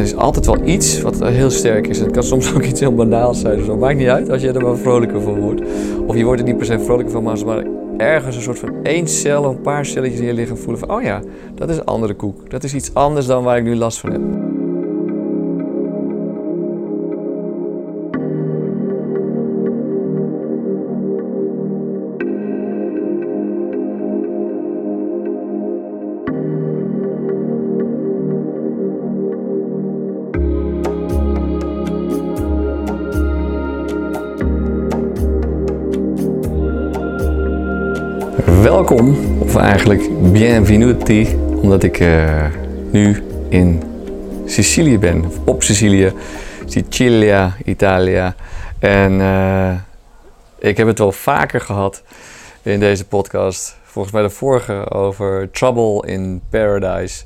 er is altijd wel iets wat heel sterk is. Het kan soms ook iets heel banaals zijn. Zo. Maakt niet uit als je er wel vrolijker van wordt. Of je wordt er niet per se vrolijker van, maar als maar ergens een soort van één cel, een paar celletjes in je liggen voelen van... oh ja, dat is een andere koek. Dat is iets anders dan waar ik nu last van heb. Welkom, of eigenlijk bienvenuti, omdat ik uh, nu in Sicilië ben, of op Sicilië, Sicilia, Italia. En uh, ik heb het wel vaker gehad in deze podcast, volgens mij de vorige, over trouble in paradise.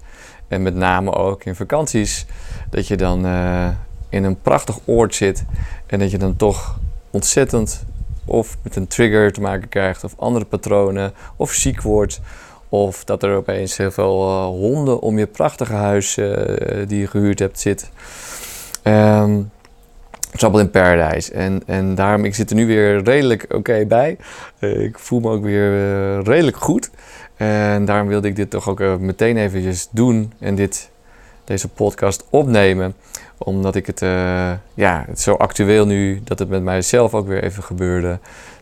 En met name ook in vakanties, dat je dan uh, in een prachtig oord zit en dat je dan toch ontzettend of met een trigger te maken krijgt, of andere patronen, of ziek wordt, of dat er opeens heel veel uh, honden om je prachtige huis uh, die je gehuurd hebt zit. Um, Trouble in Paradise. En, en daarom, ik zit er nu weer redelijk oké bij. Uh, ik voel me ook weer redelijk goed. En daarom wilde ik dit toch ook meteen eventjes doen en dit, deze podcast opnemen omdat ik het, uh, ja, het is zo actueel nu dat het met mijzelf ook weer even gebeurde.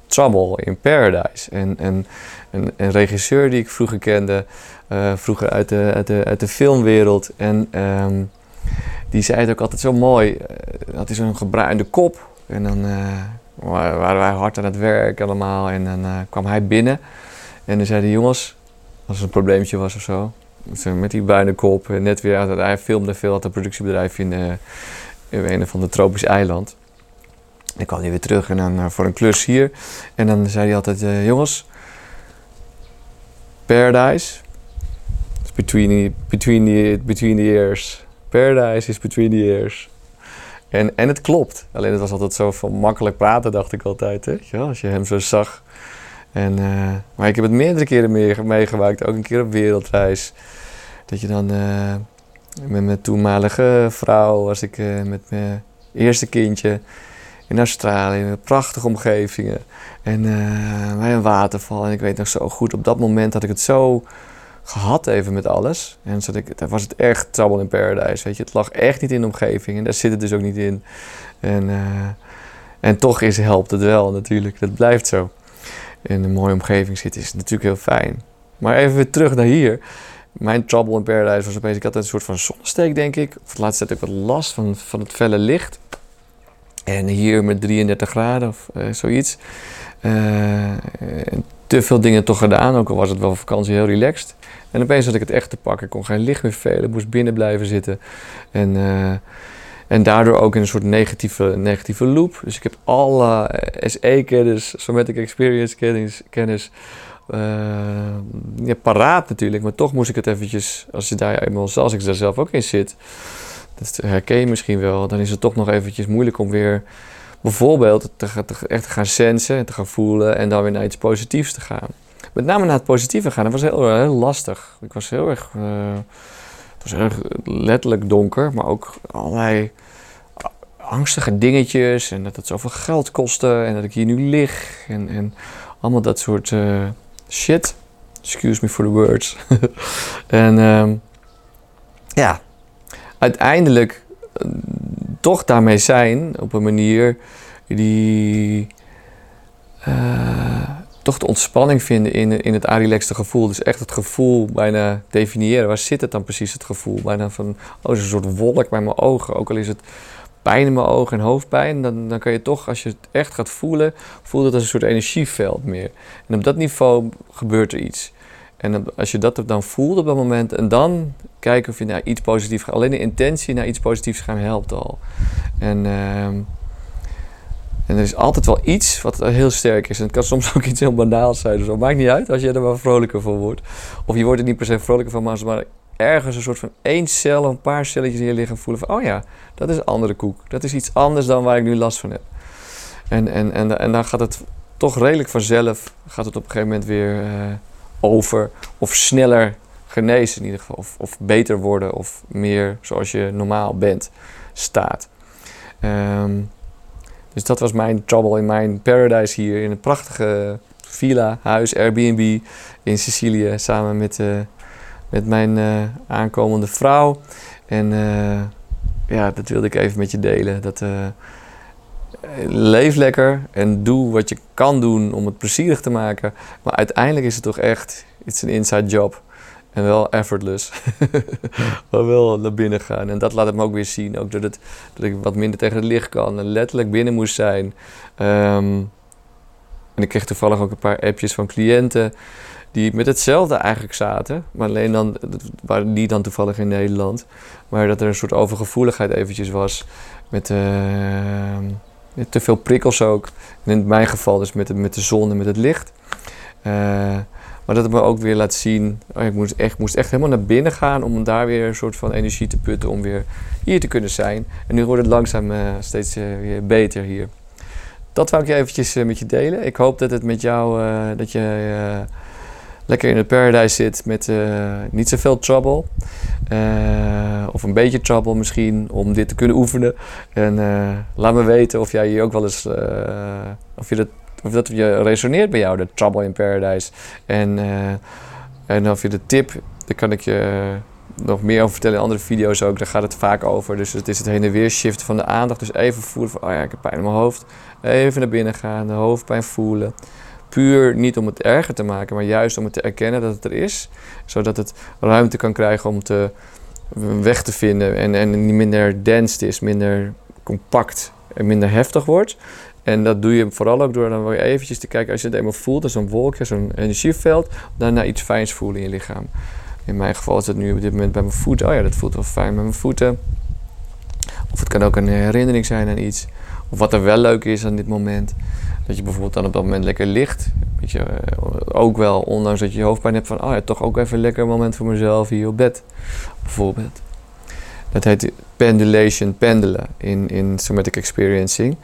Trouble in Paradise. En, en een, een regisseur die ik vroeger kende, uh, vroeger uit de, uit, de, uit de filmwereld. En um, die zei het ook altijd zo mooi. Had hij zo'n gebruinde kop. En dan waren wij hard aan het werk allemaal. En dan kwam hij binnen. En dan zei jongens, als er een probleempje was of zo, met die bruine kop. Net weer, hij filmde veel, had een productiebedrijf in, in een van de tropisch eiland. Dan kwam hij weer terug en dan uh, voor een klus hier. En dan zei hij altijd, uh, jongens, paradise is between the, between, the, between the ears. Paradise is between the ears. En, en het klopt. Alleen het was altijd zo van makkelijk praten, dacht ik altijd. Hè? Ja, als je hem zo zag. En, uh, maar ik heb het meerdere keren meegemaakt, ook een keer op wereldreis. Dat je dan uh, met mijn toenmalige vrouw, was ik uh, met mijn eerste kindje in Australië, prachtige omgevingen. En bij een waterval. En ik weet nog zo goed, op dat moment had ik het zo gehad even met alles. En zat ik, daar was het echt trouble in paradise, weet je. Het lag echt niet in de omgeving en daar zit het dus ook niet in. En, en toch is, helpt het wel natuurlijk, dat blijft zo in een mooie omgeving zit, is natuurlijk heel fijn. Maar even weer terug naar hier. Mijn trouble in paradise was opeens, ik had een soort van zonnesteek, denk ik. Of het laatste tijd ook wat last van, van het felle licht. En hier met 33 graden of uh, zoiets. Uh, te veel dingen toch gedaan, ook al was het wel vakantie heel relaxed. En opeens had ik het echt te pakken. Ik kon geen licht meer velen, moest binnen blijven zitten. En... Uh, en daardoor ook in een soort negatieve, negatieve loop. Dus ik heb alle SE-kennis, Somatic Experience kennis, kennis uh, paraat natuurlijk. Maar toch moest ik het eventjes, als je daar eenmaal, als ik daar zelf ook in zit, dat herken je misschien wel, dan is het toch nog eventjes moeilijk om weer bijvoorbeeld te, echt te gaan sensen en te gaan voelen en dan weer naar iets positiefs te gaan. Met name naar het positieve gaan, dat was heel, heel lastig. Ik was heel erg... Uh, het was erg letterlijk donker, maar ook allerlei angstige dingetjes. En dat het zoveel geld kostte en dat ik hier nu lig. En, en allemaal dat soort uh, shit. Excuse me for the words. en um, ja, uiteindelijk uh, toch daarmee zijn op een manier die. Uh, toch de ontspanning vinden in, in het arilaxte gevoel. Dus echt het gevoel bijna definiëren. Waar zit het dan precies, het gevoel? Bijna van, oh, is een soort wolk bij mijn ogen. Ook al is het pijn in mijn ogen en hoofdpijn, dan, dan kan je toch, als je het echt gaat voelen, voelt het als een soort energieveld meer. En op dat niveau gebeurt er iets. En als je dat dan voelt op dat moment, en dan kijken of je naar iets positiefs gaat. Alleen de intentie naar iets positiefs gaan helpt al. En, uh, en er is altijd wel iets wat heel sterk is. En het kan soms ook iets heel banaals zijn. Dus dat maakt niet uit als je er wel vrolijker van wordt. Of je wordt er niet per se vrolijker van, maar ergens een soort van één cel, een paar celletjes je liggen voelen van, oh ja, dat is een andere koek. Dat is iets anders dan waar ik nu last van heb. En, en, en, en dan gaat het toch redelijk vanzelf, gaat het op een gegeven moment weer uh, over. Of sneller genezen in ieder geval. Of, of beter worden of meer zoals je normaal bent staat. Ehm, dus dat was mijn trouble in mijn paradise hier in een prachtige villa, huis, Airbnb in Sicilië. Samen met, uh, met mijn uh, aankomende vrouw. En uh, ja, dat wilde ik even met je delen. Dat, leef lekker en doe wat je kan doen om het plezierig te maken. Maar uiteindelijk is het toch echt, it's een inside job. En wel effortless. maar wel naar binnen gaan. En dat laat het me ook weer zien. Ook dat, het, dat ik wat minder tegen het licht kan. En letterlijk binnen moest zijn. Um, en ik kreeg toevallig ook een paar appjes van cliënten. Die met hetzelfde eigenlijk zaten. Maar alleen dan, waren die dan toevallig in Nederland. Maar dat er een soort overgevoeligheid eventjes was. Met, uh, te veel prikkels ook. In mijn geval dus met met de zon en met het licht. Uh, maar dat het me ook weer laat zien, oh, ik moest echt, moest echt helemaal naar binnen gaan om daar weer een soort van energie te putten om weer hier te kunnen zijn. En nu wordt het langzaam uh, steeds weer beter hier. Dat wou ik je eventjes uh, met je delen. Ik hoop dat het met jou, dat je lekker in het paradise zit met niet zoveel trouble. of een beetje trouble misschien, om dit te kunnen oefenen. En laat me weten of jij hier ook wel eens, of je dat of dat je resoneert bij jou, de Trouble in Paradise. En, uh, en of je de tip, daar kan ik je nog meer over vertellen in andere video's ook. Daar gaat het vaak over. Dus het is het heen en weer van de aandacht. Dus even voelen van, oh ja, ik heb pijn in mijn hoofd. Even naar binnen gaan, de hoofdpijn voelen. Puur niet om het erger te maken, maar juist om het te erkennen dat het er is. Zodat het ruimte kan krijgen om te weg te vinden. En, en minder dense is, minder compact en minder heftig wordt. En dat doe je vooral ook door dan weer eventjes te kijken, als je het eenmaal voelt, als een wolkje, zo'n energieveld, daarna iets fijns voelen in je lichaam. In mijn geval is het nu op dit moment bij mijn voeten. Oh ja, dat voelt wel fijn met mijn voeten. Of het kan ook een herinnering zijn aan iets. Of wat er wel leuk is aan dit moment. Dat je bijvoorbeeld dan op dat moment lekker ligt. Weet je, eh, ook wel, ondanks dat je je hoofdpijn hebt, van oh ja, toch ook even een lekker moment voor mezelf hier op bed. Bijvoorbeeld. Dat heet pendulation, pendelen in, in somatic experiencing.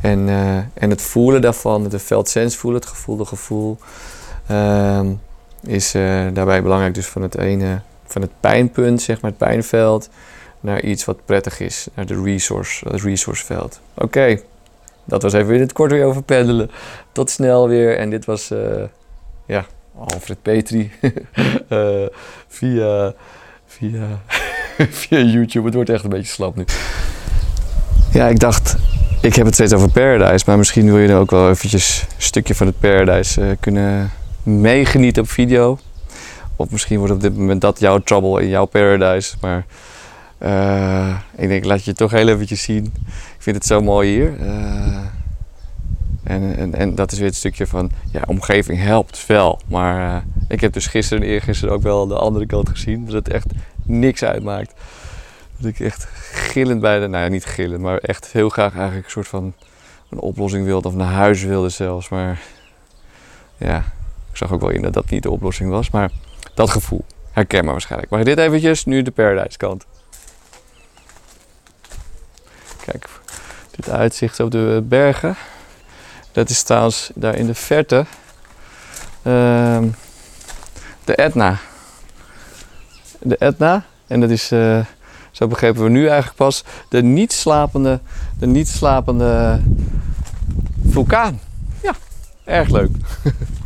En, uh, en het voelen daarvan, het veldsens voelen, het gevoelde gevoel, uh, is uh, daarbij belangrijk. Dus van het ene, van het pijnpunt, zeg maar, het pijnveld, naar iets wat prettig is, naar de resource, het resourceveld. Oké, dat was even in het kort weer over pendelen. Tot snel weer. En dit was, uh, ja, Alfred Petri via, via via YouTube. Het wordt echt een beetje slap nu. Ja, ik dacht, ik heb het steeds over Paradise, maar misschien wil je er ook wel eventjes een stukje van het Paradise kunnen meegenieten op video. Of misschien wordt op dit moment dat jouw trouble in jouw Paradise. Maar uh, ik denk, laat je toch heel eventjes zien. Ik vind het zo mooi hier. Uh, en, en, en, dat is weer het stukje van, ja, omgeving helpt wel. Maar ik heb dus gisteren en eergisteren ook wel de andere kant gezien. Dat het echt niks uitmaakt. Dat ik echt gillend bij de, nou ja, niet gillend, maar echt heel graag eigenlijk een soort van een oplossing wilde of naar huis wilde zelfs. Maar ja, ik zag ook wel in dat dat niet de oplossing was. Maar dat gevoel, herken maar waarschijnlijk. Maar dit eventjes, nu de paradise kant. Kijk, dit uitzicht op de bergen. Dat is trouwens daar in de verte uh, de Etna de Etna. En dat is, uh, zo begrepen we nu eigenlijk pas, de niet slapende, de niet slapende vulkaan. Ja, erg leuk.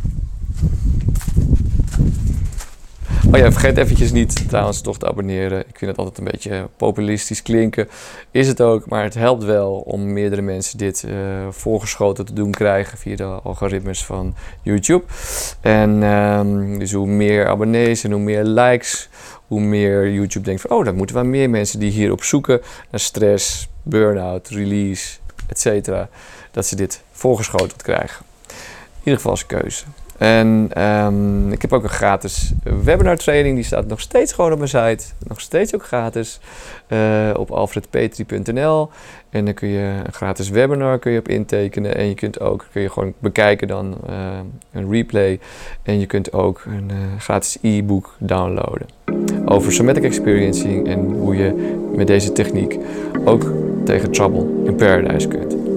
Oh ja, vergeet eventjes niet trouwens toch te abonneren. Ik vind het altijd een beetje populistisch klinken. Is het ook, maar het helpt wel om meerdere mensen dit uh, voorgeschoten te doen krijgen via de algoritmes van YouTube. En um, dus hoe meer abonnees en hoe meer likes, hoe meer YouTube denkt van... oh, dan moeten we meer mensen die hierop zoeken naar stress, burn-out, release, etc. dat ze dit voorgeschoten krijgen. In ieder geval als keuze. En um, ik heb ook een gratis webinar training. Die staat nog steeds gewoon op mijn site. Nog steeds ook gratis. Uh, op alfredpetri.nl. En dan kun je een gratis webinar kun je op intekenen. En je kunt ook kun je gewoon bekijken dan uh, een replay. En je kunt ook een uh, gratis e-book downloaden. Over somatic experiencing en hoe je met deze techniek ook tegen trouble in paradise kunt.